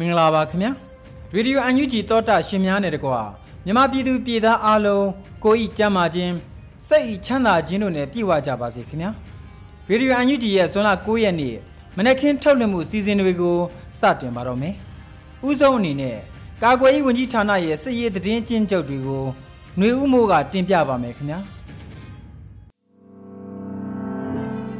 မင်္ဂလာပါခင်ဗျာရေဒီယိုအန်ယူဂျီတောတာရှင်များနဲ့တကွာမြမပြည်သူပြည်သားအားလုံးကိုဤကြမ်းမာခြင်းစိတ်ဤချမ်းသာခြင်းတို့နဲ့ပြည့်ဝကြပါစေခင်ဗျာရေဒီယိုအန်ယူဂျီရဲ့ဇွန်လ9ရက်နေ့မနက်ခင်းထုတ်လွှင့်မှုစီစဉ်တွေကိုစတင်ပါတော့မယ်ဥဆုံးအနေနဲ့ကာကွယ်ရေးဝန်ကြီးဌာနရဲ့စစ်ရေးသတင်းကျဉ်းချုပ်တွေကိုຫນွေဥမိုးကတင်ပြပါမယ်ခင်ဗျာ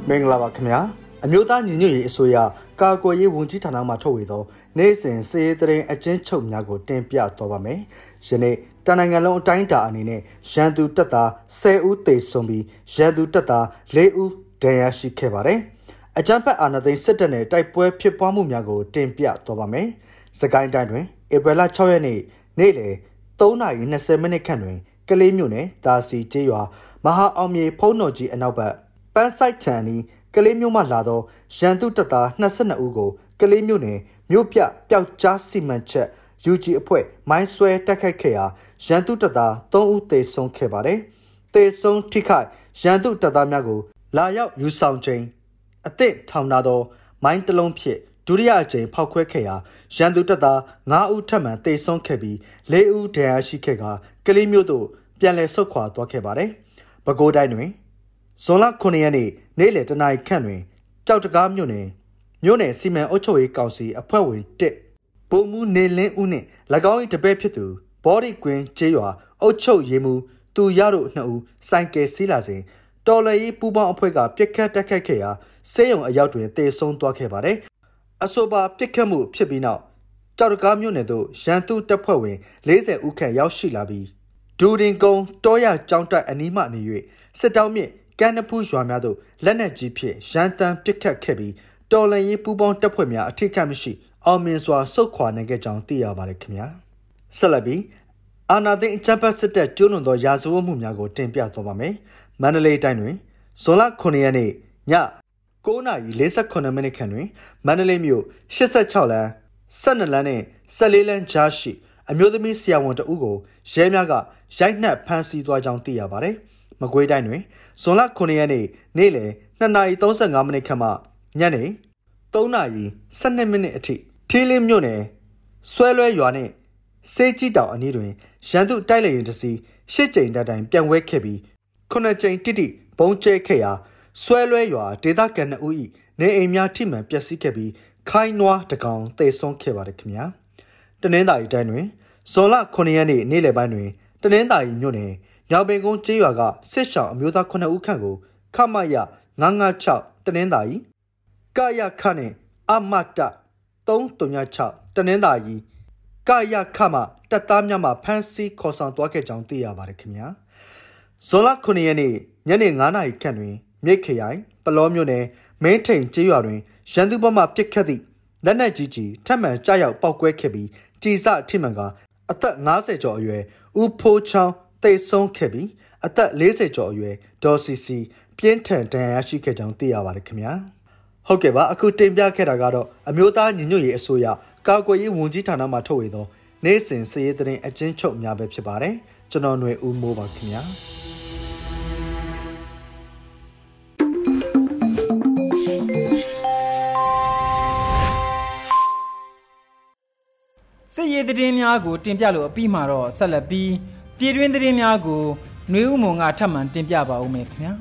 မင်္ဂလာပါခင်ဗျာ အမျိုးသားညီညွတ်ရေးအစိုးရကာကွယ်ရေးဝန်ကြီးဌာနမှထုတ်ဝေသောနေ့စဉ်စည်ရေးတရင်အကျဉ်းချုပ်များကိုတင်ပြသွားပါမယ်။ယနေ့တနိုင်ငံလုံးအတိုင်းအတာအနေနဲ့ရန်သူတပ်သား10ဦးသေဆုံးပြီးရန်သူတပ်သား4ဦးဒဏ်ရာရှိခဲ့ပါတယ်။အကြမ်းဖက်အာဏာသိမ်းစစ်တပ်နဲ့တိုက်ပွဲဖြစ်ပွားမှုများကိုတင်ပြသွားပါမယ်။စကိုင်းတိုင်းတွင်ဧပြီလ6ရက်နေ့နေ့လယ်3:20မိနစ်ခန့်တွင်ကလေးမြို့နယ်တာစီကျေးရွာမဟာအောင်မြေဖုံးတော်ကြီးအနောက်ဘက်ပန်းဆိုင်ချန်နီ ကလေးမျိုးမှလာသောရန်သူတပ်သား22ဦးကိုကလေးမျိုးနယ်မြို့ပြပျောက်ကြားစီမံချက် UG အဖွဲ့မိုင်းဆွဲတက်ခိုက်ခဲ့ရာရန်သူတပ်သား3ဦးသေဆုံးခဲ့ပါတယ်။သေဆုံးထိခိုက်ရန်သူတပ်သားများကို လာရောက်ယူဆောင်ခြင်းအသည့်ထောင်ထားသော မိုင်းတလုံးဖြင့်ဒုတိယအကြိမ်ဖောက်ခွဲခဲ့ရာရန်သူတပ်သား9ဦးထပ်မံသေဆုံးခဲ့ပြီး4ဦးဒဏ်ရာရှိခဲ့ကကလေးမျိုးတို့ပြန်လည်ဆုတ်ခွာသွားခဲ့ပါတယ်။ပဲခူးတိုင်းတွင်ဇွန်လ9ရက်နေ့ နေ့လယ်တနာရီခန့်တွင်ကြောက်တကားမြို့နယ်မြို့နယ်စီမံအုပ်ချုပ်ရေးကောင်စီအဖွဲ့ဝင်1ပုံမှုနေလင်းဦးနှင့်၎င်း၏တပည့်ဖြစ်သူဘော်ဒီကွင်းကျေးရွာအုပ်ချုပ်ရေးမှူးသူရတို့နှစ်ဦးစိုက်ကယ်စီးလာစဉ်တော်လည်ရေးပူပေါင်းအဖွဲ့ကပြစ်ခတ်တက်ခတ်ခဲ့ရာစေယုံအရောက်တွင်တေဆုံးသွားခဲ့ပါတယ်။အဆိုပါပြစ်ခတ်မှုဖြစ်ပြီးနောက်ကြောက်တကားမြို့နယ်သို့ရန်သူတပ်ဖွဲ့ဝင်40ဦးခန့်ရောက်ရှိလာပြီးဒူရင်ကုန်းတောရကျောင်းတက်အနီးမှနေ၍စစ်တောင်းမြင့် ကန်းနဖူးရွာများသို့လက်နက်ကြီးဖြင့်ရန်တမ်းပစ်ခတ်ခဲ့ပြီးတော်လန်ရေးပူးပေါင်းတပ်ဖွဲ့များအထိတ်ကမရှိအောင်မြင်စွာဆုတ်ခွာနိုင်ခဲ့ကြောင်းသိရပါတယ်ခင်ဗျာဆက်လက်ပြီးအာနာသိန်းအကြမ်းဖက်စစ်တပ်ကျူးလွန်သောရာဇဝတ်မှုများကိုတင်ပြသွားပါမယ်မန္တလေးတိုင်းတွင်ဇွန်လ9ရက်နေ့ည9:48မိနစ်ခန့်တွင်မန္တလေးမြို့86လမ်း12လမ်းနှင့်14လမ်းကြားရှိအမျိုးသမီးဆရာဝန်တဦးကိုရဲများကရိုက်နှက်ဖမ်းဆီးသွားကြောင်းသိရပါတယ်။မကွေးတိုင်းတွင် ဇွန်လ9ရက်နေ့နေ့လယ်2:35မိနစ်ခန့်မှညနေ3:12မိနစ်အထိထီးလင်းမြို့နယ်ဆွဲလွဲရွာနှင့်စေးကြီးတောင်အနီးတွင်ရန်သူတိုက်လေရင်တစီရှစ်ကြိမ်တိုင်ပြန်ဝဲခဲ့ပြီးခုနှစ်ကြိမ်တိတိဘုံကျဲခဲ့ရာဆွဲလွဲရွာဒေသခံ2ဦး၏နေအိမ်များထိမှန်ပျက်စီးခဲ့ပြီးခိုင်းနွားတကောင်တေဆုံးခဲ့ပါတယ်ခင်ဗျာတနင်္သာရီတိုင်းတွင်ဇွန်လ9ရက်နေ့နေ့လယ်ပိုင်းတွင်တနင်္သာရီမြို့နယ် ညောင်ပင်ကုန်းကျေးရွာကစစ်ရှောင်အမျိုးသား9ဦးခန့်ကိုခမရ956တနင်္သာရီကာယခနဲ့အမတ336တနင်္သာရီကာယခမတပ်သားများမှဖမ်းဆီးခေါ်ဆောင်သွားခဲ့ကြောင်းသိရပါတယ်ခင်ဗျာဇွန်လ9ရက်နေ့ညနေ9နာရီခန့်တွင်မြိတ်ခရိုင်ပလောမြို့နယ်မင်းထိန်ကျေးရွာတွင်ရန်သူဘက်မှပစ်ခတ်သည့်လက်နက်ကြီးကြီးထပ်မံကြားရောက်ပောက်ကွဲခဲ့ပြီးကြည်စအထိမှန်ကအသက်50ကျော်အရွယ်ဦးဖိုးချောင်း တိတ်ဆုံးခဲ့ပြီးအသက်40ကျော်အရွယ်ဒေါ်စီစီပြင်းထန်ဒဏ်ရာရှိခဲ့ကြောင်းသိရပါတယ်ခင်ဗျာဟုတ်ကဲ့ပါအခုတင်ပြခဲ့တာကတော့အမျိုးသားညီညွတ်ရေးအစိုးရကာကွယ်ရေးဝန်ကြီးဌာနမှထုတ်ဝေသောနေ့စဉ်စည်ရေးသတင်းအကျဉ်းချုပ်များပဲဖြစ်ပါတယ်ကျွန်တော်ຫນွေဦးမိုးပါခင်ဗျာစစ်ရေးသတင်းများကိုတင်ပြလို့အပြီးမှာတော့ဆက်လက်ပြီး ပြည်တွင်းသတင်းများကိုနှွေဦးမုံကထပ်မံတင်ပြပါဦးမယ်ခင်ဗျာ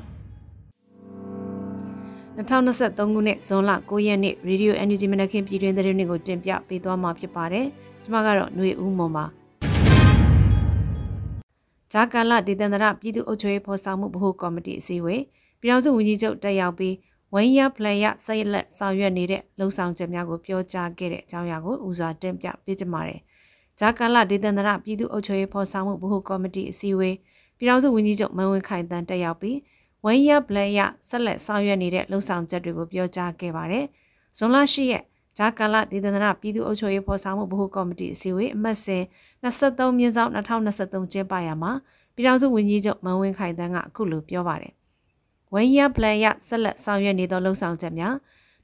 2023ခုနှစ်ဇွန်လ9ရက်နေ့ Radio Energy မနက်ခင်းပြည်တွင်သတင်းတွေကိုတင်ပြပေးသွားမှာဖြစ်ပါတယ်။ကျွန်မကတော့ຫນွေဦးမွန်ပါ။ဂျာကာလဒေသန္တရပြည်သူ့အုပ်ချုပ်ရေးဖော်ဆောင်မှုဗဟိုကော်မတီအစည်းအဝေးပြည်ထောင်စုဝန်ကြီးချုပ်တက်ရောက်ပြီးဝိုင်းရပလန်ရဆက်လက်ဆောင်ရွက်နေတဲ့လှုံ့ဆော်ချက်များကိုပြောကြားခဲ့တဲ့အကြောင်းအရာကိုဦးစွာတင်ပြပေးကြပါမယ်။ ဂျာကာလဒေသန္တရပြည်သူ့အုပ်ချုပ်ရေးဖော်ဆောင်မှုဗဟိုကော်မတီအစည်းအဝေးပြည်ထောင်စုဝန်ကြီးချုပ်မန်ဝင်းခိုင်တန်းတက်ရောက်ပြီးဝိုင်းရပလန်ရဆက်လက်ဆောင်ရွက်နေတဲ့လှုံ့ဆော်ချက်တွေကိုပြောကြားခဲ့ပါတယ်။ဇွန်လ10ရက်ဂျာကာလဒေသန္တရပြည်သူ့အုပ်ချုပ်ရေးဖော်ဆောင်မှုဗဟိုကော်မတီအစည်းအဝေးအမှတ်စဉ်23မြင်းဆောင်2023ကျင်းပရာမှာပြည်ထောင်စုဝန်ကြီးချုပ်မန်ဝင်းခိုင်တန်းကအခုလိုပြောပါတယ်ဝိုင်းရပလန်ရဆက်လက်ဆောင်ရွက်နေသောလှုံ့ဆော်ချက်များ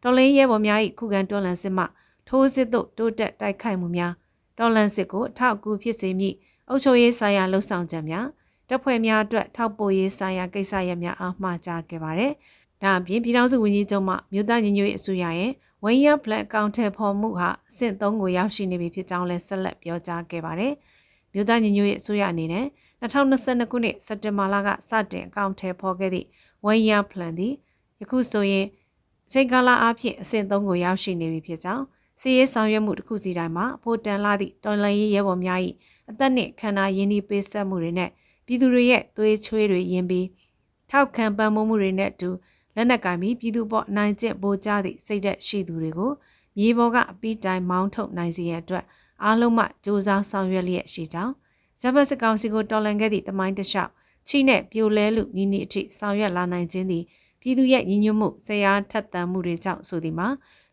တော်လင်းရဲဘော်များ၏ခုခံတော်လှန်စစ်မှထိုးစစ်သို့တိုးတက်တိုက်ခိုက်မှုများ တော်လှန်စစ်ကိုအထောက်အကူဖြစ်စေမည့်အုပ်ချုပ်ရေးဆိုင်ရာလှုံ့ဆော်ချက်များတပ်ဖွဲ့များအတွက်ထောက်ပို့ရေးဆိုင်ရာကိစ္စရပ်များအားမှာကြားခဲ့ပါတယ်။ဒါအပြင်ပြည်ထောင်စုဝန်ကြီးချုပ်မှမြို့သားညီညွတ်ရေးအစိုးရရဲ့ဝိုင်းရပလန်အကောင့်ထဲပေါ်မှုဟာအဆင့်3ကိုရောက်ရှိနေပြီဖြစ်ကြောင်းလည်းဆက်လက်ပြောကြားခဲ့ပါတယ်။မြို့သားညီညွတ်ရေးအစိုးရအနေနဲ့2022ခုနှစ်စက်တင်ဘာလကစတင်အကောင့်ထဲပေါ်ခဲ့သည့်ဝိုင်းရပလန်သည်ယခုဆိုရင်အချိန်ကာလအဖြစ်အဆင့်3ကိုရောက်ရှိနေပြီဖြစ်ကြောင်း စီရေးဆောင်ရွက်မှုတစ်ခုစီတိုင်းမှာအဖို့တန်လာသည့်တော်လှန်ရေးရဲဘော်များ၏အသက်နှင့်ခန္ဓာရင်းနှီးပေးဆက်မှုတွေနဲ့ပြည်သူတွေရဲ့သွေးချွေးတွေယင်ပြီးထောက်ခံပံ့ပိုးမှုတွေနဲ့အတူလက်နက်ကင်ပြီးပြည်သူပေါ်နိုင်ကျင့်ပိုးကြသည့်စိတ်သက်ရှိသူတွေကိုမြေပေါ်ကအပီးတိုင်မောင်းထုတ်နိုင်စေရန်အတွက်အားလုံးမှစ조사ဆောင်ရွက်လျက်ရှိကြောင်းဂျပန်စကောင်စီကိုတော်လှန်ခဲ့သည့်တမိုင်းတလျှောက်ချိနဲ့ပြိုလဲလူနီးနီးအထိဆောင်ရွက်လာနိုင်ခြင်းသည်ပြည်သူရဲ့ညီညွတ်မှုဆရာထက်သန်မှုတွေကြောင့်ဆိုသည်မှာ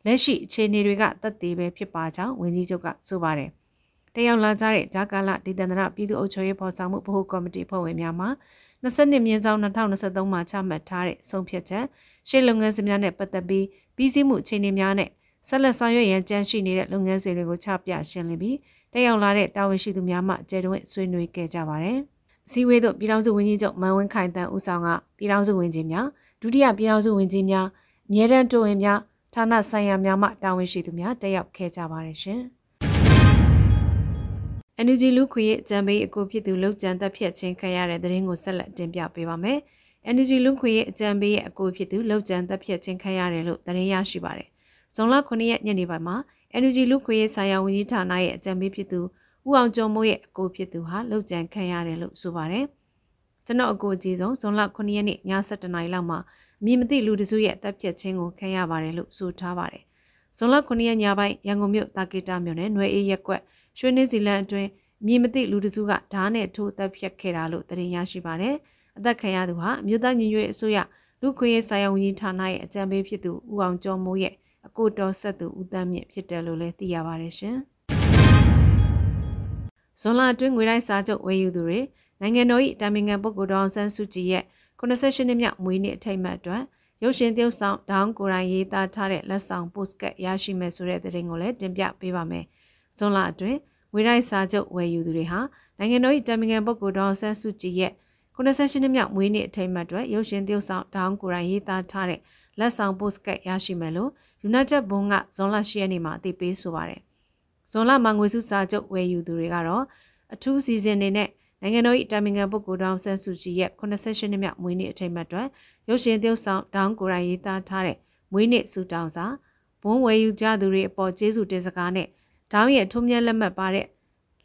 လက်ရှိအခြေအနေတွေကသက်သေပဲဖြစ်ပါကြောင်းဝန်ကြီးချုပ်ကဆိုပါတယ်။တရောက်လာကြတဲ့ဂျာကာလဒေသန္တရပြည်သူ့အုပ်ချုပ်ရေးဖော်ဆောင်မှုဗဟိုကော်မတီဖွဲ့ဝင်များမှ22မြင်းဆောင်2023မှာချမှတ်ထားတဲ့ဆုံးဖြတ်ချက်ရှေ့လုပ်ငန်းစဉ်များနဲ့ပတ်သက်ပြီးပြီးစီးမှုအခြေအနေများနဲ့ဆက်လက်ဆောင်ရွက်ရန်ကြံရှိနေတဲ့လုပ်ငန်းစဉ်တွေကိုချပြရှင်းလင်းပြီးတက်ရောက်လာတဲ့တာဝန်ရှိသူများမှကျေတွင်ဆွေးနွေးခဲ့ကြပါတယ်။စည်းဝေးသို့ပြည်ထောင်စုဝန်ကြီးချုပ်မန်ဝင်းခိုင်တန်းဦးဆောင်ကပြည်ထောင်စုဝန်ကြီးများဒုတိယပြည်ထောင်စုဝန်ကြီးများအမြဲတမ်းတိုးဝင်များ ဌာနဆိုင်ရာများမှတာဝန်ရှိသူများတက်ရောက်ခဲ့ကြပါတယ်ရှင်။ NUG လူခွေရဲ့ကြံပေးအကူဖြစ်သူလောက်ကျန်သက်ဖြတ်ခြင်းခံရတဲ့သတင်းကိုဆက်လက်တင်ပြပေးပါမယ်။ NUG လူခွေရဲ့အကြံပေးရဲ့အကူဖြစ်သူလောက်ကျန်သက်ဖြတ်ခြင်းခံရတယ်လို့သတင်းရရှိပါတယ်။ဇွန်လ9ရက်ညနေပိုင်းမှာ NUG လူခွေရဲ့ဆိုင်ရာဝန်ကြီးဌာနရဲ့အကြံပေးဖြစ်သူဦးအောင်ကျော်မိုးရဲ့အကိုဖြစ်သူဟာလှုပ်ကြံခံရတယ်လို့ဆိုပါတယ်။ကျွန်တော်အကိုအကြီးဆုံးဇွန်လ9ရက်နေ့ည7:00နာရီလောက်မှာအ မည်မသိလူတစုရဲ့တပ်ဖြတ်ခြင်းကိုခံရပါတယ်လို့ဆိုထားပါတယ်။ဇွန်လ9ရက်ညပိုင်းရန်ကုန်မြို့တာကေတာမြို့နယ်နွယ်အေးရက်ကွက်ရွှေနှင်းစီလန်အတွင်းအမည်မသိလူတစုကဓားနဲ့ထိုးတပ်ဖြတ်ခဲ့တာလို့သတင်းရရှိပါတယ်။အသက်ခံရသူဟာမြို့သားညီညွတ်ရေးအစိုးရလူခွေရေးဆိုင်ရာဝန်ကြီးဌာနရဲ့အကြံပေးဖြစ်သူဦးအောင်ကျော်မိုးရဲ့အကိုတော်ဆက်သူဦးတန်းမြင့်ဖြစ်တယ်လို့လည်းသိရပါတယ်ရှင်။ဇွန်လအတွင်းငွေတိုင်းစာချုပ်ဝယ်ယူသူတွေနိုင်ငံတော်၏တာမင်ငံပုဂ္ဂိုလ်တော်ဆန်းစုကြည်ရဲ့ 88နှစ်မြောက်မွေးနေ့အထိမ်းအမှတ်အတွက်ရုပ်ရှင်သရုပ်ဆောင်ဒေါင်းကိုရိုင်းရေးသားထားတဲ့လက်ဆောင်ပို့စကတ်ရရှိမယ်ဆိုတဲ့သတင်းကိုလည်းတင်ပြပေးပါမယ်။ဇွန်လအတွင်းငွေတိုင်းစာချုပ်ဝယ်ယူသူတွေဟာနိုင်ငံတော်၏တာမင်ငံပုဂ္ဂိုလ်တော်ဆန်းစုကြည်ရဲ့88နှစ်မြောက်မွေးနေ့အထိမ်းအမှတ်အတွက်ရုပ်ရှင်သရုပ်ဆောင်ဒေါင်းကိုရိုင်းရေးသားထားတဲ့လက်ဆောင်ပို့စကတ်ရရှိမယ်လို့ United ဘုံကဇွန်လ10ရက်နေ့မှာအသိပေးဆိုပါတယ်။ဇွန်လမှာငွေစုစာချုပ်ဝယ်ယူသူတွေကတော့အထူးစီစဉ်နေနဲ့ နိုင်ငံတော်၏တာမင်ခံပုဂ္ဂိုလ်တောင်ဆန်းစုကြည်ရဲ့88နှစ်မြောက်မွေးနေ့အထိမ်းအမှတ်အတွက်ရုပ်ရှင်သရုပ်ဆောင်ဒေါင်းကိုရိုင်းရေးသားထားတဲ့မွေးနေ့ဆုတောင်းစာဘုံဝယ်ယူကြသူတွေအပေါ်ကျေးဇူးတင်စကားနဲ့ဒေါင်းရဲ့ထုံးမြတ်လက်မှတ်ပါတဲ့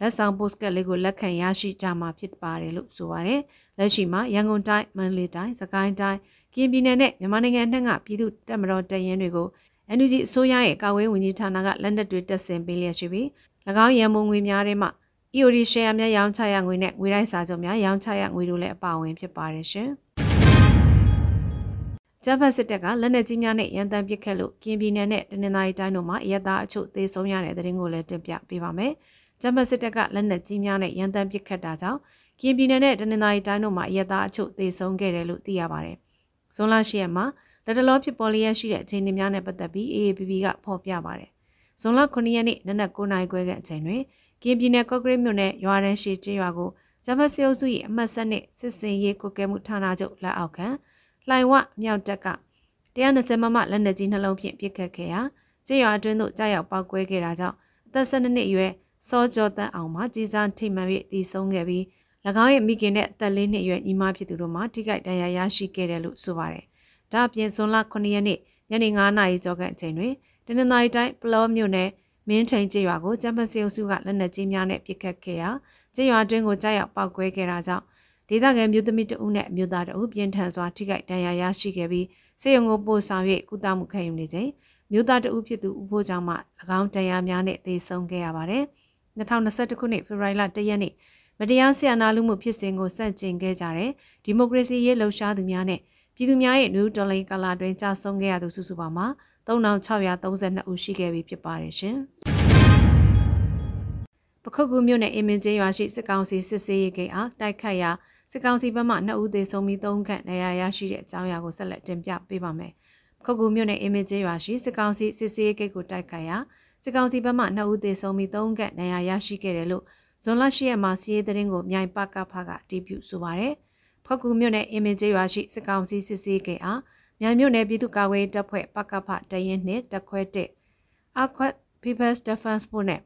လက်ဆောင်ပို့စကတ်လေးကိုလက်ခံရရှိကြမှာဖြစ်ပါတယ်လို့ဆိုပါတယ်။လက်ရှိမှာရန်ကုန်တိုင်းမန္တလေးတိုင်းစကိုင်းတိုင်းကရင်ပြည်နယ်နဲ့မြန်မာနိုင်ငံအနှံ့ကပြည်သူတပ်မတော်တပ်ရင်းတွေကို NUG အစိုးရရဲ့ကာကွယ်ဝင်ကြီးဌာနကလက်နက်တွေတက်ဆင်ပေးလျက်ရှိပြီး၎င်းရန်ပုံငွေများထဲမှာ EOD share များရောင်းချရငွေနဲ့ငွေတိုက်စာချုပ်များရောင်းချရငွေတို့လည်းအပါအဝင်ဖြစ်ပါတယ်ရှင်။ဂျပန်စစ်တပ်ကလက်နက်ကြီးများနဲ့ရန်တမ်းပစ်ခတ်လို့ကင်းပြည်နယ်နဲ့တနင်္သာရီတိုင်းတို့မှာအရက်သားအချို့သေဆုံးရတဲ့တဲ့ရင်ကိုလည်းတင်ပြပေးပါမယ်။ဂျပန်စစ်တပ်ကလက်နက်ကြီးများနဲ့ရန်တမ်းပစ်ခတ်တာကြောင့်ကင်းပြည်နယ်နဲ့တနင်္သာရီတိုင်းတို့မှာအရက်သားအချို့သေဆုံးခဲ့တယ်လို့သိရပါတယ်။ဇွန်လ10ရက်မှာလက်တလောဖြစ်ပေါ်လျက်ရှိတဲ့အခြေအနေများနဲ့ပတ်သက်ပြီး AAPP ကဖော်ပြပါတယ်။ဇွန်လ9ရက်နေ့နနက်9နာရီခွဲကအချိန်တွင် ကင်းပြည်နယ်ကော့ကရိတ်မြို့နယ်ရွာရန်ရှိကျေးရွာကိုဂျမတ်စီအုပ်စု၏အမှတ်ဆက်နဲ့စစ်စင်ရေးကုကဲမှုဌာနချုပ်လက်အောက်ခံလှိုင်ဝမြောက်တက်က120မမလက်နက်ကြီးနှလုံးဖြင့်ပစ်ခတ်ခဲ့ရာကျေးရွာအတွင်းသို့ကြားရောက်ပောက်ကွဲခဲ့တာကြောင့်အသက်12နှစ်အရွယ်စောကျော်တန်းအောင်မှကြီးစားထိမှန်၍တည်ဆုံးခဲ့ပြီး၎င်းရဲ့မိခင်နဲ့အသက်၄နှစ်အရွယ်ညီမဖြစ်သူတို့မှထိခိုက်ဒဏ်ရာရရှိခဲ့တယ်လို့ဆိုပါတယ်။ဒါအပြင်ဇွန်လ9ရက်နေ့ညနေ9နာရီကျော်ခန့်အချိန်တွင်တနင်္သာရီတိုင်းပလောမြို့နယ် မင်းထိန်ကျေးရွာကိုကျန်းဖတ်စေအုပ်စုကလက်နက်ကြီးများနဲ့ပစ်ခတ်ခဲ့ရာကျေးရွာတွင်းကိုကြားရောက်ပောက်ကွဲခဲ့တာကြောင့်ဒေသခံမြို့သမီးတဦးနဲ့အမျိုးသားတဦးပြင်းထန်စွာထိခိုက်ဒဏ်ရာရရှိခဲ့ပြီးစေယုံကိုပို့ဆောင်၍ကုသမှုခံယူနေချိန်မြို့သားတဦးဖြစ်သူဦးဖိုးကြောင့်မှ၎င်းတရားများနဲ့သေဆုံးခဲ့ရပါတယ်။2021ခုနှစ်ဖေဖော်ဝါရီလ1ရက်နေ့မတရားဆရာနာလူမှုဖြစ်စဉ်ကိုစန့်ကျင်ခဲ့ကြတဲ့ဒီမိုကရေစီရေးလှုပ်ရှားသူများနဲ့ပြည်သူများရဲ့နယူးဒေါ်လိန်ကာလာတွင်ကြာဆုံးခဲ့ရသူစုစုပေါင်းမှာ 3632ဦးရှိခဲ့ပြီဖြစ်ပါတယ်ရှင်။ပခုတ်ကူမြို့နယ်အင်မင်ကျေးရွာရှိစစ်ကောင်စီစစ်ဆေးရေးဂိတ်အားတိုက်ခတ်ရာစစ်ကောင်စီဘက်မှ2ဦးသေဆုံးပြီး3ခန့်ဒဏ်ရာရရှိတဲ့အကြောင်းအရာကိုဆက်လက်တင်ပြပေးပါမယ်။ပခုတ်ကူမြို့နယ်အင်မင်ကျေးရွာရှိစစ်ကောင်စီစစ်ဆေးရေးဂိတ်ကိုတိုက်ခတ်ရာစစ်ကောင်စီဘက်မှ2ဦးသေဆုံးပြီး3ခန့်ဒဏ်ရာရရှိခဲ့တယ်လို့ဇွန်လ10ရက်မှာစီးရေးသတင်းကိုမြိုင်ပကဖကတီးပြဆိုပါရယ်။ဖောက်ကူမြို့နယ်အင်မင်ကျေးရွာရှိစစ်ကောင်စီစစ်ဆေးဂိတ်အား မြိုင်မြို့နယ်ပြည်သူ့ကာကွယ်တပ်ဖွဲ့ပကဖတရင်နှင့်တခွဲတက်အခွတ် People's Defense Force နဲ့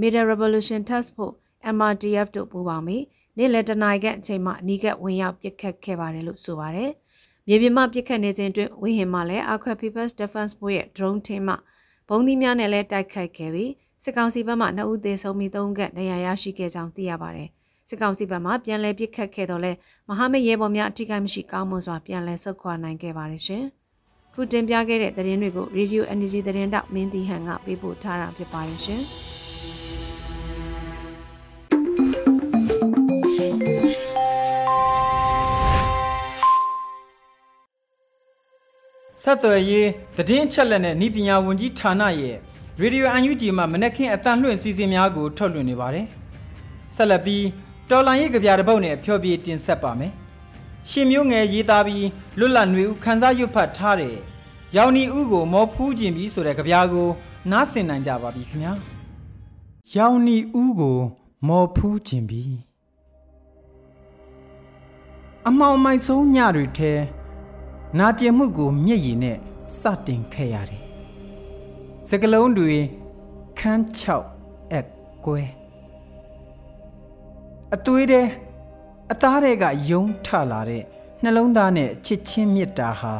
Middle Revolution Task Force MRDF တို့ပူးပေါင်းပြီးနေ့လယ်တနာရီကအချိန်မှအနီးကပ်ဝင်ရောက်ပစ်ခတ်ခဲ့ပါတယ်လို့ဆိုပါတယ်။မြေပြင်မှာပစ်ခတ်နေခြင်းတွင်ဝင်းဟင်မှလည်းအခွတ် People's Defense Force ရဲ့ drone team မှဘုံသီးများနဲ့လည်းတိုက်ခိုက်ခဲ့ပြီးစစ်ကောင်စီဘက်မှ2ဦးသေဆုံးပြီး3ဦးကနေရာရရှိခဲ့ကြောင်းသိရပါတယ်။ စစ်ကောင်စီဘက်မှပြန်လည်ပစ်ခတ်ခဲ့တော့လဲမဟာမိတ်ရဲဘော်များအထိကိမရှိကောင်းမွန်စွာပြန်လည်ဆုတ်ခွာနိုင်ခဲ့ပါတယ်ရှင်။ခုတင်ပြခဲ့တဲ့သတင်းတွေကို Radio Energy သတင်းတောက်မင်းတီဟန်ကပေးပို့ထားတာဖြစ်ပါတယ်ရှင်။ဆက်သွယ်ရေးသတင်းချက်လက်နဲ့ဤပညာဝန်ကြီးဌာနရဲ့ရေဒီယိုအန်ယူဂျီမှမနက်ခင်းအတန်လွှင့်စီစဉ်များကိုထုတ်လွှင့်နေပါတယ်။ဆက်လက်ပြီး တော်လန်ရေးကြပြတဲ့ပုတ်နဲ့ဖျော်ပြတင်ဆက်ပါမယ်။ရှင်မျိုးငယ်ရေးသားပြီးလွတ်လပ်ຫນွေဦးခန်းစားရွတ်ဖတ်ထားတဲ့ရောင်နီဦးကိုမောဖူးခြင်းပြီးဆိုတဲ့ကြပြကို နားဆင်နိုင်ကြပါပြီခင်ဗျာ။ရောင်နီဦးကိုမောဖူးခြင်းပြီးအမောင်မိုက်ဆုံးညတွေထဲနာကျင်မှုကိုမျက်ရည်နဲ့စတင်ခဲ့ရတယ်စကလုံးတွေခန်း6အက်ကွဲ အသွေးတဲ့အသားတွေကယုံထလာတဲ့နှလုံးသားနဲ့ချစ်ချင်းမေတ္တာဟာ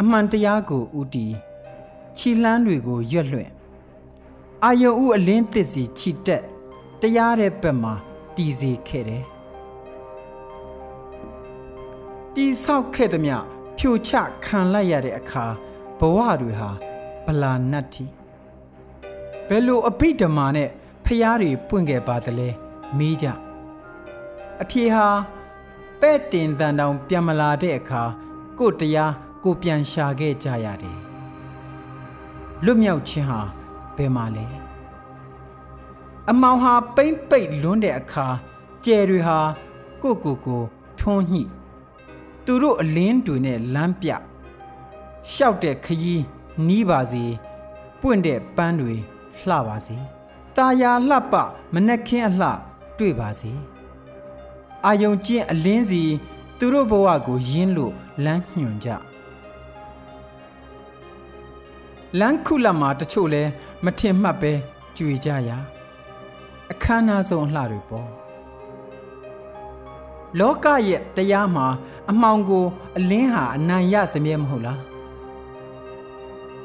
အမှန်တရားကိုဥတီခြိလှမ်းတွေကိုရွက်လွှင့်အာယုံဥအလင်းတစ်စီခြိတက်တရားတဲ့ဘက်မှာတည်စေခဲ့တယ်တီဆောက်ခဲ့သည်မြဖြိုချခံလိုက်ရတဲ့အခါဘဝတွေဟာဗလာနတ်တီဘယ်လိုအဘိဓမ္မာနဲ့ဖျားတွေပွင့်ခဲ့ပါသလဲမေးကြ အဖြေဟာပဲ့တင်တန်တောင်ပြန်မလာတဲ့အခါကိုတရားကိုပြန်ရှာခဲ့ကြရတယ်လွတ်မြောက်ခြင်းဟာဘယ်မှာလဲအမောင်ဟာပိမ့်ပိတ်လွန်းတဲ့အခါကျယ်တွေဟာကိုကိုကိုထွန်းညှိသူတို့အလင်းတွေနဲ့လမ်းပြရှောက်တဲ့ခရီးနီးပါစေပွင့်တဲ့ပန်းတွေလှပါစေ။ตาယာလှပမနှက်ခင်းအလှတွေ့ပါစေ။ အာယုံကျင့်အလင်းစီသူတို့ဘဝကိုယင်းလို့လမ်းညွှန်ကြ။လမ်းခုလမှာတချို့လဲမထင်မှတ်ပဲကြွေကြရာအခမ်းအနားဆုံးအလှတွေပေါ့။လောကရဲ့တရားမှာအမှောင်ကို အလင်းဟာအနိုင်ရစမြဲမဟုတ်လား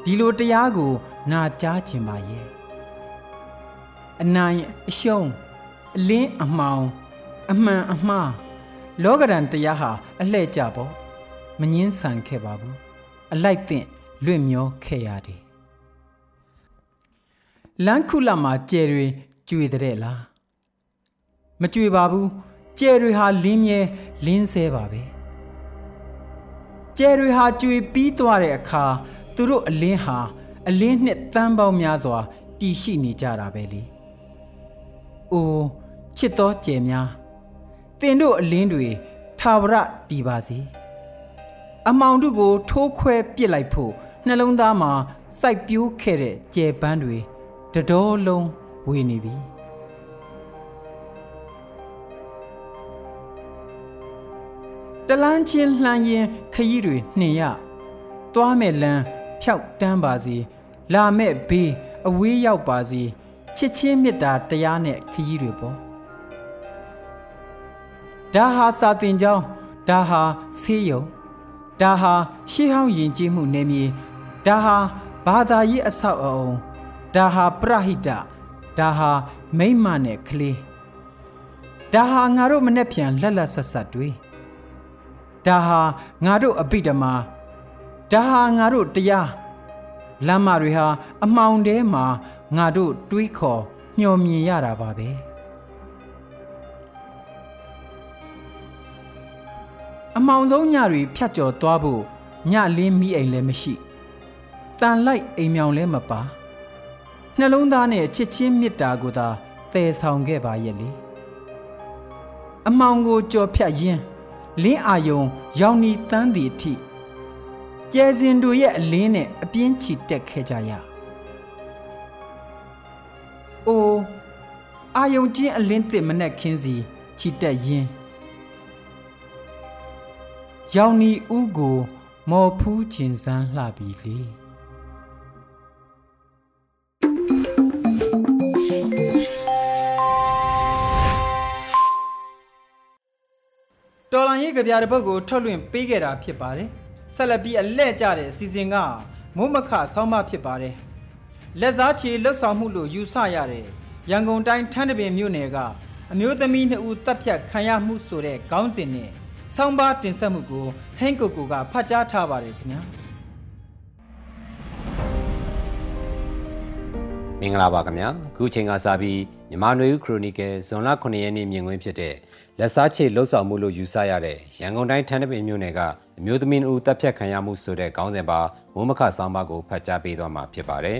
ဒီလိုတရားကို နာကြားခြင်းပါရဲ့အနိုင်အရှုံးအလင်းအမှောင် အမှန်အမှားလောကဒဏ်တရားဟာအလှဲ့ကြပေါ့မငင်းဆန်ခဲ့ပါဘူးအလိုက်သင့်လွင့်မျောခဲ့ရတယ်လမ်းခုလမှာကျယ်တွေကျွေတဲ့လားမကျွေပါဘူးကျယ်တွေဟာလင်းမြဲလင်းဆဲပါပဲကျယ်တွေဟာကျွေပြီးသွားတဲ့အခါသူတို့အလင်းဟာအလင်းနှစ်တန်းပေါင်းများစွာတည်ရှိနေကြတာပဲလေ။အိုးချစ်တော်ကျယ်များ တင်တို့အလင်းတွေထာဝရတည်ပါစေ။အမောင်တို့ကို ထိုးခွဲပစ်လိုက်ဖို့နှလုံးသားမှာစိုက်ပျိုးခဲ့တဲ့ကျယ်ပန်းတွေတတော်လုံးဝေနေပြီ။တလန်းချင်းလှမ်းရင်ခရီးတွေနှင်ရသွားမဲ့လမ်းဖြောက်တန်းပါစေလာမဲ့ဘေးအဝေးရောက်ပါစေချစ်ချင်းမေတ္တာတရားနဲ့ခရီးတွေပေါ့ ဒါဟာစာတင်ကြောင်းဒါဟာဆေးရုံဒါဟာရှေးဟောင်းယဉ်ကျေးမှုနယ်မြေဒဒါဟာဘာသာရေးအဆောက်အအုံဒါဟာပရဟိတဒါဟာမိမ့်မနဲ့ကလေးဒါဟာငါတို့မနဲ့ပြန်လက်လက်ဆက်ဆက်တွေဒါဟာငါတို့အပိဓမ္မာဒါဟာငါတို့တရားလမ်းမတွေဟာအမှောင်ထဲမှာငါတို့တွေးခေါ်မျှော်မြင်ရတာပါပဲ အမောင်ဆုံးညတွေဖြတ်ကျော်သွားဖို့ညလင်းမိအိမ်လည်းမရှိတန်လိုက်အိမ်မြောင်လည်းမပါနှလုံးသားနဲ့ချစ်ချင်းမေတ္တာကိုသာတည်ဆောင်ခဲ့ပါရဲ့လေအမောင်ကိုကြော်ဖြတ်ရင်းလင်းအာယုံရောင်နီတန်းတီအထိကျဲစင်တို့ရဲ့အလင်းနဲ့အပြင်းချီတက်ခဲ့ကြရ။အိုးအာယုံချင်းအလင်းသစ်မနဲ့ခင်းစီချီတက်ရင်း ရောင်နီဦးကိုမော်ဖူးခြင်းစမ်းလှပြီလေတော်လန်ရေးကြပြတဲ့ဘက်ကိုထုတ်လွှင့်ပေးခဲ့တာဖြစ်ပါတယ်ဆက်လက်ပြီးအလဲ့ကျတဲ့အစီအစဉ်ကမုံမခဆောင်းမဖြစ်ပါတယ်လက်စားချေလှုပ်ဆောင်မှုလို့ယူဆရတဲ့ရန်ကုန်တိုင်းထန်းတပင်မြို့နယ်ကအမျိုးသမီးနှစ်ဦးတပ်ဖြတ်ခံရမှုဆိုတဲ့ခေါင်းစဉ်နဲ့ ဆောင်းပါးတင်ဆက်မှုကိုဟင်းကိုကိုကဖတ်ကြားထားပါတယ်ခင်ဗျာမင်္ဂလာပါခင်ဗျာခုချိန်ကစပြီးမြန်မာနွေဦးခရိုနီကယ်ဇွန်လ9ရက်နေ့မြင်ကွင်းဖြစ်တဲ့လက်စားချေလှုပ်ဆောင်မှုလို့ယူဆရတဲ့ရန်ကုန်တိုင်းထန်းတပင်မြို့နယ်ကအမျိုးသမီးအူတပ်ဖြတ်ခံရမှုဆိုတဲ့ခေါင်းစဉ်ပါမိုးမခဆောင်းပါးကိုဖတ်ကြားပေးသွားမှာဖြစ်ပါတယ်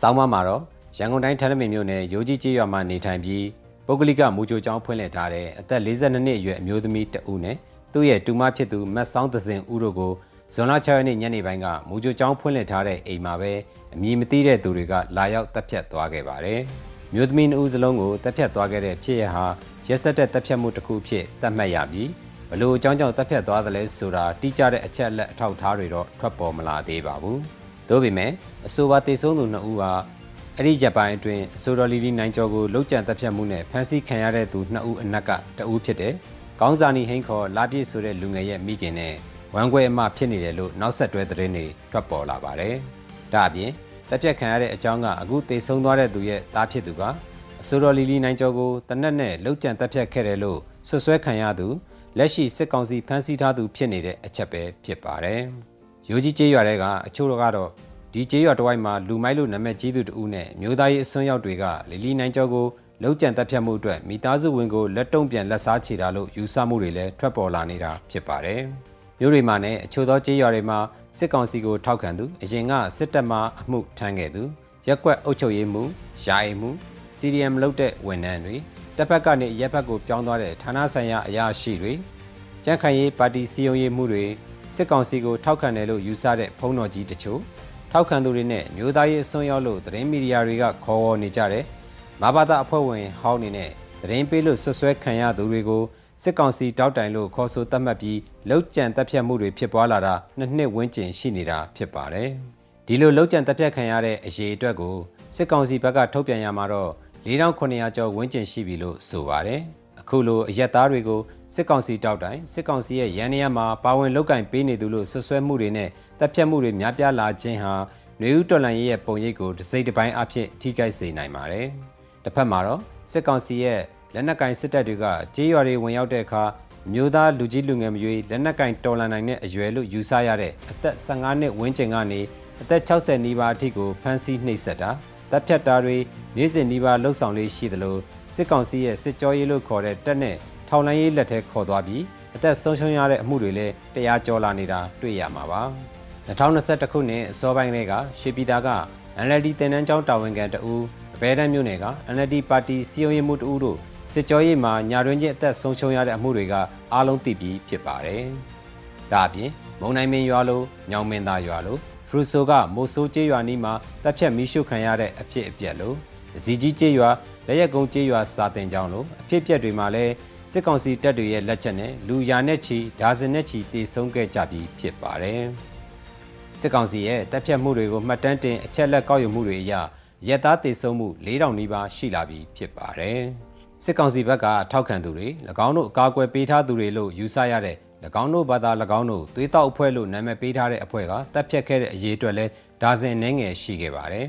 ဆောင်းပါးမှာတော့ရန်ကုန်တိုင်းထန်းတပင်မြို့နယ်ရိုးကြီးကျေးရွာမှာနေထိုင်ပြီးပုဂ္ဂလိကမူကြိုကျောင်းဖွင့်လှစ်ထားတဲ့အသက်42နှစ်အရွယ်အမျိုးသမီးတဦးနဲ့ သူ့ရဲ့တူမဖြစ်သူမတ်ဆောင်းသစင်ဦးတို့ကိုဇွန်လ6ရက်နေ့ညနေပိုင်းကမူကြိုကျောင်းဖွင့်လှစ်ထားတဲ့အိမ်မှာပဲအမည်မသိတဲ့သူတွေကလာရောက်တပ်ဖြတ်သွားခဲ့ပါတယ်။မြို့သမီးနှဦးစလုံးကိုတပ်ဖြတ်သွားခဲ့တဲ့ဖြစ်ရဟာရက်စက်တဲ့တပ်ဖြတ်မှုတစ်ခုဖြစ်သတ်မှတ်ရပြီးဘလို့အကြောင်းကြောင့်တပ်ဖြတ်သွားသလဲဆိုတာတိကျတဲ့အချက်အလက်အထောက်အထားတွေတော့ထွက်ပေါ်မလာသေးပါဘူး။သို့ပေမဲ့အဆိုပါတည်ဆုံးသူနှစ်ဦးဟာအဲ့ဒီဂျပန်အတွင်းအဆိုတော်လီလီနိုင်ကျော်ကိုလောက်ကျန်တပ်ဖြတ်မှုနဲ့ဖမ်းဆီးခံရတဲ့သူနှစ်ဦးအနက်ကတဦးဖြစ်တဲ့ ကောင်းစာနီဟိန်ခေါ်လာပြည့်ဆိုတဲ့လူငယ်ရဲ့မိခင်နဲ့ဝမ်းခွဲအမဖြစ်နေတယ်လို့နောက်ဆက်တွဲသတင်းတွေထွက်ပေါ်လာပါတယ်။ဒါအပြင်တက်ပြက်ခံရတဲ့အကြောင်းကအခုတေဆုံးသွားတဲ့သူရဲ့သားဖြစ်သူကအဆိုတော်လီလီနိုင်ကျော်ကိုတနက်နဲ့လှုပ်ကြံတက်ပြက်ခဲ့တယ်လို့ဆွဆွဲခံရသူလက်ရှိစစ်ကောင်စီဖမ်းဆီးထားသူဖြစ်နေတဲ့အချက်ပဲဖြစ်ပါတယ်။ရိုးကြီးကျေးရွာတွေကအချို့ကတော့ဒီကျေးရွာတဝိုက်မှာလူမိုက်လို့နာမည်ကြီးသူတဦးနဲ့မျိုးသားရေးအစွန်းရောက်တွေကလီလီနိုင်ကျော်ကို လုံးကြံတက်ဖြတ်မှုအတွက်မိသားစုဝင်ကိုလက်တုံ့ပြန်လက်စားချေတာလို့ယူဆမှုတွေလည်းထွက်ပေါ်လာနေတာဖြစ်ပါတယ်။မြို့တွေမှာနဲ့အချို့သောကျေးရွာတွေမှာစစ်ကောင်စီကိုထောက်ခံသူအရင်ကစစ်တပ်မှအမှုထမ်းခဲ့သူရက်ကွက်အုပ်ချုပ်ရေးမှုယာယီမှု CDM လုပ်တဲ့ဝန်ထမ်းတွေတပ်ဖက်ကနေရက်ဖက်ကိုပြောင်းသွားတဲ့ဌာနဆိုင်ရာအရာရှိတွေကြန့်ခိုင်ရေးပါတီစီယုံရေးမှုတွေစစ်ကောင်စီကိုထောက်ခံတယ်လို့ယူဆတဲ့ဖုံးတော်ကြီးတချို့ထောက်ခံသူတွေနဲ့မျိုးသားရေးအစွန်းရောက်လို့သတင်းမီဒီယာတွေကခေါ်ဝေါ်နေကြတဲ့ မဘာသာအဖွဲ့ဝင်ဟောင်းနေနဲ့သတင်းပေးလို့ဆွဆွဲခံရသူတွေကိုစစ်ကောင်စီတောက်တိုင်လို့ခေါ်ဆိုသတ်မှတ်ပြီးလောက်ကျန်တပ်ဖြတ်မှုတွေဖြစ်ပွားလာတာနှစ်နှစ်ဝန်းကျင်ရှိနေတာဖြစ်ပါတယ်။ဒီလိုလောက်ကျန်တပ်ဖြတ်ခံရတဲ့အရေးအတွက်ကိုစစ်ကောင်စီဘက်ကထုတ်ပြန်ရမှာတော့4900ကျော်ဝန်းကျင်ရှိပြီလို့ဆိုပါတယ်။အခုလိုအရက်သားတွေကိုစစ်ကောင်စီတောက်တိုင်စစ်ကောင်စီရဲ့ရန်နေရမှာပါဝင်လောက်ကင်ပေးနေသူလို့ဆွဆွဲမှုတွေနဲ့တပ်ဖြတ်မှုတွေများပြားလာခြင်းဟာနွေဦးတော်လန်ရေးရဲ့ပုံရိပ်ကိုတစိမ့်တစ်ပိုင်းအဖြစ်ထိခိုက်စေနိုင်ပါတယ်။ တစ်ဖက်မှာတော့စစ်ကောင်စီရဲ့လက်နက်ကင်စစ်တပ်တွေကကြေးရွာတွေဝင်ရောက်တဲ့အခါမျိုးသားလူကြီးလူငယ်မရွေးလက်နက်ကင်တော်လန်နိုင်တဲ့အရွယ်လို့ယူဆရတဲ့အသက်15နှစ်ဝန်းကျင်ကနေအသက်60နီးပါးအထိကိုဖမ်းဆီးနှိပ်စက်တာတပ်ဖြတ်တာတွေနေ့စဉ်နီးပါးလှုပ်ဆောင်လေးရှိသလိုစစ်ကောင်စီရဲ့စစ်ကြောရေးလို့ခေါ်တဲ့တပ်နဲ့ထောင်လိုင်းရေးလက်ထဲခေါ်သွားပြီးအသက်ဆုံးရှုံးရတဲ့အမှုတွေလည်းတရားကျော်လာနေတာတွေ့ရမှာပါ2021ခုနှစ်အစောပိုင်းကရွှေပြည်သားက NLD တင်နန်းကျောင်းတာဝန်ခံတဦး အဘဲတန်းမြို့နယ်က NLD ပါတီစီယုံရေးမှုတဦးတို့စစ်ကြောရေးမှာညာတွင်ချင်းအသက်ဆုံးရှုံးရတဲ့အမှုတွေကအားလုံးသိပြီးဖြစ်ပါတယ်။ဒါအပြင်မုံနိုင်မင်းရွာလိုညောင်မင်းသားရွာလိုဖရူဆိုကမိုဆိုးကျေးရွာနီးမှာတပ်ဖြတ်မီးရှို့ခံရတဲ့အဖြစ်အပျက်လိုဇီကြီးကျေးရွာလက်ရက်ကုန်းကျေးရွာစာတင်ကျောင်းလိုအဖြစ်အပျက်တွေမှာလည်းစစ်ကောင်စီတပ်တွေရဲ့လက်ချက်နဲ့လူရာနဲ့ချီဒါဇင်နဲ့ချီတေဆုံးခဲ့ကြပြီးဖြစ်ပါတယ်။စစ်ကောင်စီရဲ့တပ်ဖြတ်မှုတွေကိုမှတ်တမ်းတင်အချက်လက်ကောက်ယူမှုတွေအရ ရက်သားတေဆုံးမှု4000နီးပါးရှိလာပြီဖြစ်ပါတယ်။စစ်ကောင်စီဘက်ကထောက်ခံသူတွေ၎င်းတို့အကာအကွယ်ပေးထားသူတွေလို့ယူဆရတဲ့၎င်းတို့ဘာသာ၎င်းတို့သွေးတောက်အဖွဲ့လို့နာမည်ပေးထားတဲ့အဖွဲ့ကတပ်ဖြတ်ခဲ့တဲ့အရေးအတွက်လဲဒါဇင်နှင်းငယ်ရှိခဲ့ပါတယ်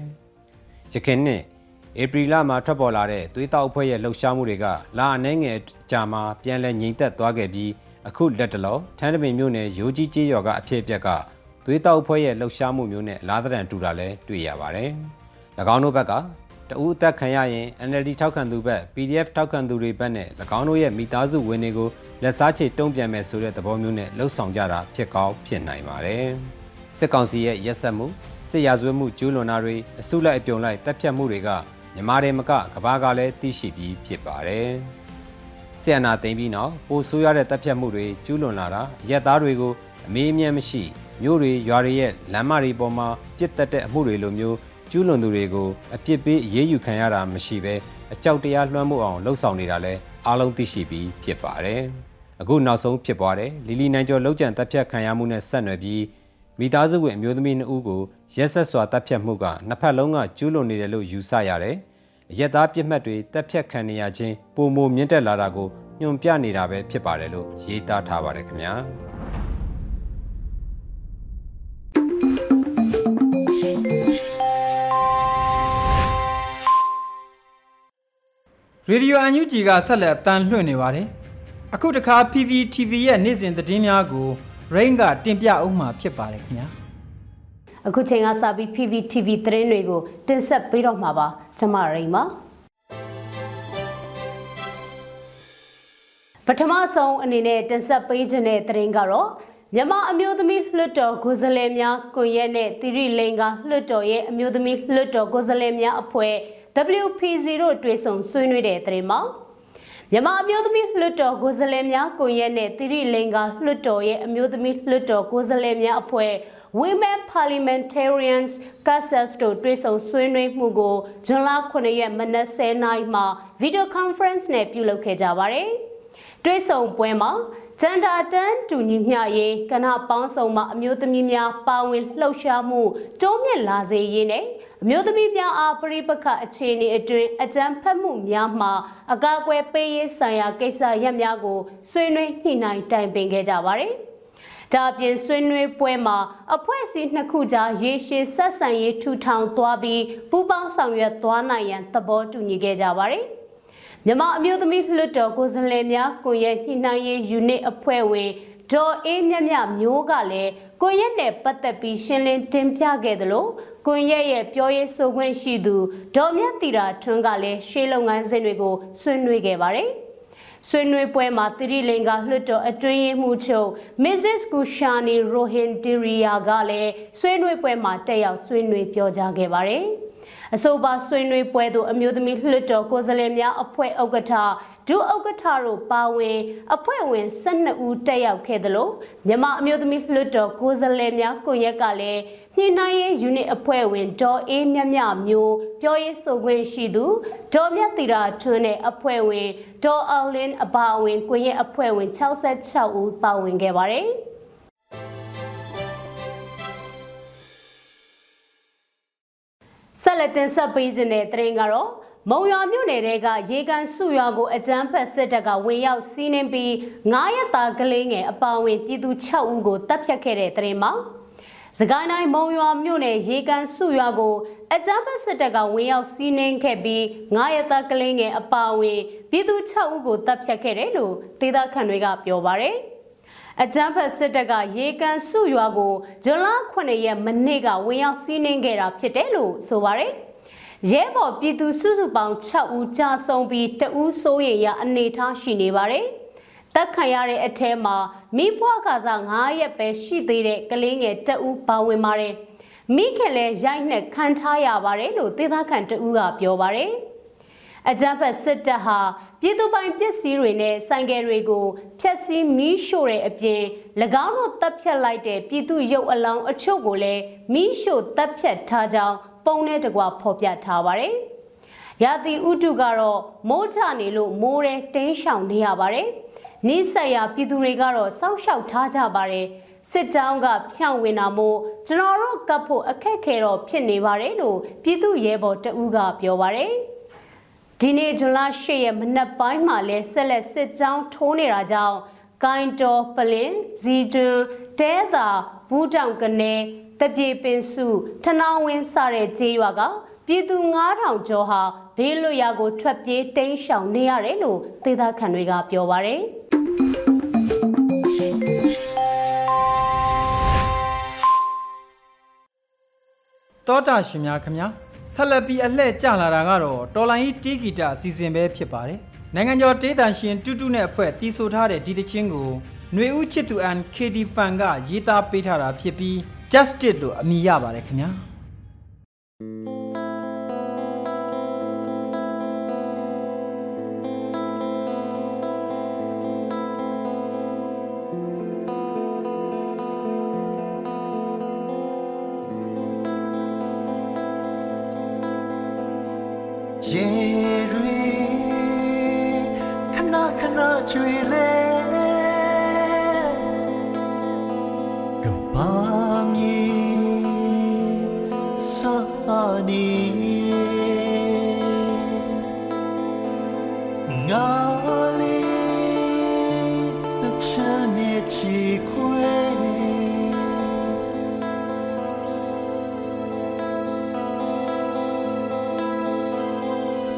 ။ယခင်နှစ်ဧပြီလမှာထွက်ပေါ်လာတဲ့သွေးတောက်အဖွဲ့ရဲ့လှုပ်ရှားမှုတွေကလာအနှဲငယ်ကြာမှာပြန်လည်ငြိမ်သက်သွားခဲ့ပြီးအခုလက်တလောထန်းတပင်မြို့နယ်ရိုးကြီးကျေးရွာကအဖြစ်အပျက်ကသွေးတောက်အဖွဲ့ရဲ့လှုပ်ရှားမှုမျိုးနဲ့လားသရန်တူတာလည်းတွေ့ရပါတယ်။၎ င်းတို့ဘက်ကတဦးအသက်ခံရရင် NLD ထောက်ခံသူဘက် PDF ထောက်ခံသူတွေဘက်နဲ့၎င်းတို့ရဲ့မိသားစုဝင်တွေကိုလက်စားချေတုံ့ပြန်မယ်ဆိုတဲ့သဘောမျိုးနဲ့လှုပ်ဆောင်ကြတာဖြစ်ကောင်းဖြစ်နိုင်ပါတယ်။စစ်ကောင်စီရဲ့ရက်စက်မှုစစ်ရာဇဝတ်မှုကျူးလွန်တာတွေအစုလိုက်အပြုံလိုက်တပ်ဖြတ်မှုတွေကမြန်မာတွေမကကဘာကလည်းသိရှိပြီးဖြစ်ပါတယ်။ဆီယနာသိမ်းပြီးနောက်ပိုဆိုးရတဲ့တပ်ဖြတ်မှုတွေကျူးလွန်လာတာရက်သားတွေကိုအမေးအမြတ်မရှိမြို့တွေရွာတွေရဲ့လမ်းမတွေပေါ်မှာပြစ်တက်တဲ့အမှုတွေလိုမျိုး ကျူးလွန်သူတွေကိုအပြစ်ပေးအရေးယူခံရတာမရှိဘဲအကြောက်တရားလွှမ်းမိုးအောင်လှုံ့ဆော်နေတာလဲအားလုံးသိရှိပြီးဖြစ်ပါတယ်။အခုနောက်ဆုံးဖြစ်ပွားတဲ့လီလီနိုင်ကျော်လောက်ကျန်တပ်ဖြတ်ခံရမှုနဲ့ဆက်နွယ်ပြီးမိသားစုဝင်အမျိုးသမီးနှစ်ဦးကိုရက်ဆက်စွာတပ်ဖြတ်မှုကနှစ်ဖက်လုံးကကျူးလွန်နေတယ်လို့ယူဆရတယ်။ရက်သားပြစ်မှတ်တွေတပ်ဖြတ်ခံနေရခြင်းပုံမမြင့်တက်လာတာကိုညွန်ပြနေတာပဲဖြစ်ပါတယ်လို့ရေးသားထားပါတယ်ခင်ဗျာ။ ရေဒီယိုအန်ယူဂျီကဆက်လက်တန်လှွင့်နေပါတယ်။အခုတခါ PPTV ရဲ့နေ့စဉ်သတင်းများကို Rain ကတင်ပြအောင်မှာဖြစ်ပါတယ်ခင်ဗျာ။အခုချိန်ကစပြီး PPTV သတင်းတွေကိုတင်ဆက်ပေးတော့မှာပါ။ကျွန်မရိန်ပါ။ပထမဆုံးအနေနဲ့တင်ဆက်ပေးခြင်းတဲ့သတင်းကတော့မြန်မာအမျိုးသမီးလွှတ်တော်ကိုယ်စားလှယ်များကွန်ရက်နဲ့တိရိလိန်ကလွှတ်တော်ရဲ့အမျိုးသမီးလွှတ်တော်ကိုယ်စားလှယ်များအဖွဲ့ WPC တို့တွေ့ဆုံဆွေးနွေးတဲ့သတင်းမှာမြန်မာအမျိုးသမီးလွှတ်တော်ကိုယ်စားလှယ်များကွန်ရက်နဲ့တိရိလိန်ကလွှတ်တော်ရဲ့အမျိုးသမီးလွှတ်တော်ကိုယ်စားလှယ်များအဖွဲ့ Women Parliamentarians Casas တို့တွေ့ဆုံဆွေးနွေးမှုကိုဇွန်လ9ရက်မနက်10:00နာရီမှာ Video Conference နဲ့ပြုလုပ်ခဲ့ကြပါတယ်။တွေ့ဆုံပွဲမှာဂျန်ဒါတန်တူညီမျှရေးကဏ္ဍပေါင်းစုံမှာအမျိုးသမီးများပါဝင်လှုပ်ရှားမှုတိုးမြင့်လာစေရေးနဲ့အ မျိုးသမီးများအားပရိပခအခြေအနေအတွင်းအကြမ်းဖက်မှုများမှာအကာအကွယ်ပေးရေးဆိုင်ရာကိစ္စရပ်များကိုဆွေးနွေးညှိနှိုင်းတိုင်ပင်ခဲ့ကြပါတယ်။ဒါပြင်ဆွေးနွေးပွဲမှာအဖွဲ့အစည်းနှစ်ခုကြားရေရှည်ဆက်ဆံရေးထူထောင်သွားပြီးပူးပေါင်းဆောင်ရွက်သွားနိုင်ရန်သဘောတူညီခဲ့ကြပါတယ်။မြန်မာအမျိုးသမီးလွှတ်တော်ကိုယ်စားလှယ်များကိုရဲ့ညှိနှိုင်းရေး unit အဖွဲ့ဝင်ဒေါ်အေးမြမြမျိုးကလည်းကိုရက်နဲ့ပတ်သက်ပြီးရှင်းလင်းတင်ပြခဲ့သလို ကွန်ရက်ရဲ့ပြောရေးဆိုခွင့်ရှိသူဒေါ်မြတ်တီတာထွန်းကလည်းရှေးလုပ်ငန်းစဉ်တွေကိုဆွေးနွေးခဲ့ပါတယ်။ဆွေးနွေးပွဲမှာသတိလင်္ကာလွှတ်တော်အတွင်းရေးမှူးချုပ် Mrs. Kushani Rohindiriya ကလည်းဆွေးနွေးပွဲမှာတက်ရောက်ဆွေးနွေးပြောကြားခဲ့ပါတယ်။အဆိုပါဆွေးနွေးပွဲသို့အမျိုးသမီးလွှတ်တော်ကိုယ်စားလှယ်များအဖွဲ့ဥက္ကဋ္ဌ ဒုဥက္ကဋ္ဌတို့ပါဝင်အဖွဲ့ဝင်12ဦးတက်ရောက်ခဲ့သလိုမြန်မာအမျိုးသမီးလွှတ်တော်ကိုယ်စားလှယ်များကွန်ရက်ကလည်းညှိနှိုင်းရေး unit အဖွဲ့ဝင်ဒေါ်အေးမြမြမျိုးပြောရေးဆိုခွင့်ရှိသူဒေါ်မြတ်တီရာထွန်းနဲ့အဖွဲ့ဝင်ဒေါ်အောင်လင်းအပါအဝင်ကွန်ရက်အဖွဲ့ဝင်66ဦးပါဝင်ခဲ့ပါတယ်ဆက်လက်တင်ဆက်ပေးခြင်းတဲ့တရင်ကတော့ မုံရွာမြို့နယ်တဲကရေကန်စုရွာကိုအကြမ်းဖက်စစ်တပ်ကဝင်ရောက်စီးနင်းပြီး9ရက်သားကလေးငယ်အပါအဝင်ပြည်သူ6ဦးကိုတပ်ဖြတ်ခဲ့တဲ့တရင်မှာစကိုင်းတိုင်းမုံရွာမြို့နယ်ရေကန်စုရွာကိုအကြမ်းဖက်စစ်တပ်ကဝင်ရောက်စီးနင်းခဲ့ပြီး9ရက်သားကလေးငယ်အပါအဝင်ပြည်သူ6ဦးကိုတပ်ဖြတ်ခဲ့တယ်လို့ဒေသခံတွေကပြောပါတယ်။အကြမ်းဖက်စစ်တပ်ကရေကန်စုရွာကိုဇွန်လ9ရက်မနေ့ကဝင်ရောက်စီးနင်းခဲ့တာဖြစ်တယ်လို့ဆိုပါတယ်။ ရဲဘော်ပြည်သူစုစုပေါင်း6ဦးကြာဆုံးပြီးတဦးစိုးရိမ်ရအနေထားရှိနေပါတယ်။တက်ခံရတဲ့အထဲမှာမိဖွားကစား9ရက်ပဲရှိသေးတဲ့ကလေးငယ်တဦးပါဝင်ပါတယ်။မိခင်လည်းရိုက်နှက်ခံထားရပါတယ်လို့သေသားခံတဦးကပြောပါတယ်။အကြမ်းဖက်စစ်တပ်ဟာပြည်သူပိုင်ပစ္စည်းတွေနဲ့ဆိုင်ကယ်တွေကိုဖျက်ဆီးမီးရှို့တဲ့အပြင်၎င်းတို့တပ်ဖြတ်လိုက်တဲ့ပြည်သူရုပ်အလောင်းအချို့ကိုလည်းမီးရှို့တပ်ဖြတ်ထားကြောင်း ပုံနဲ့တကွဖော်ပြထားပါတယ်။ရာသီဥတုကတော့မိုးချနေလို့မိုးရဲတင်းရှောင်နေရပါတယ်။နီးစက်ရပြည်သူတွေကတော့စောင့်ရှောက်ထားကြပါတယ်။စစ်တောင်းကဖြန့်ဝင်တာမို့ကျွန်တော်တို့ကပ်ဖို့အခက်ခဲတော့ဖြစ်နေပါတယ်လို့ပြည်သူရဲဘော်တဦးကပြောပါတယ်။ဒီနေ့ဇွန်လ8ရက်မနက်ပိုင်းမှာလဲဆက်လက်စစ်ကြောင်းထိုးနေတာကြောင့်ကိုင်းတော်ပလင်ဇီတွန်တဲသာဘူးတောင်ကနေက တပြေပင်စုထနောင်းဝင်းစတဲ့ကျေးရွာကပြည်သူ9000ကျော်ဟာဘေးလွတ်ရာကိုထွက်ပြေးတိမ်းရှောင်နေရတယ်လို့ဒေသခံတွေကပြောပါတယ်။တောတာရှင်များခင်ဗျာဆက်လက်ပြီးအလှဲ့ကျလာတာကတော့တော်လိုင်းတီဂီတာအစီအစဉ်ပဲဖြစ်ပါတယ်နိုင်ငံကျော်တေးတန်ရှင်တူတူနဲ့အဖွဲ့တီးဆိုထားတဲ့ဒီသချင်းကိုຫນွေဦးချစ်သူအန် KD Fan ကရေးသားပေးထားတာဖြစ်ပြီး Justice လို့အမည်ရပါတယ်ခင်ဗျာက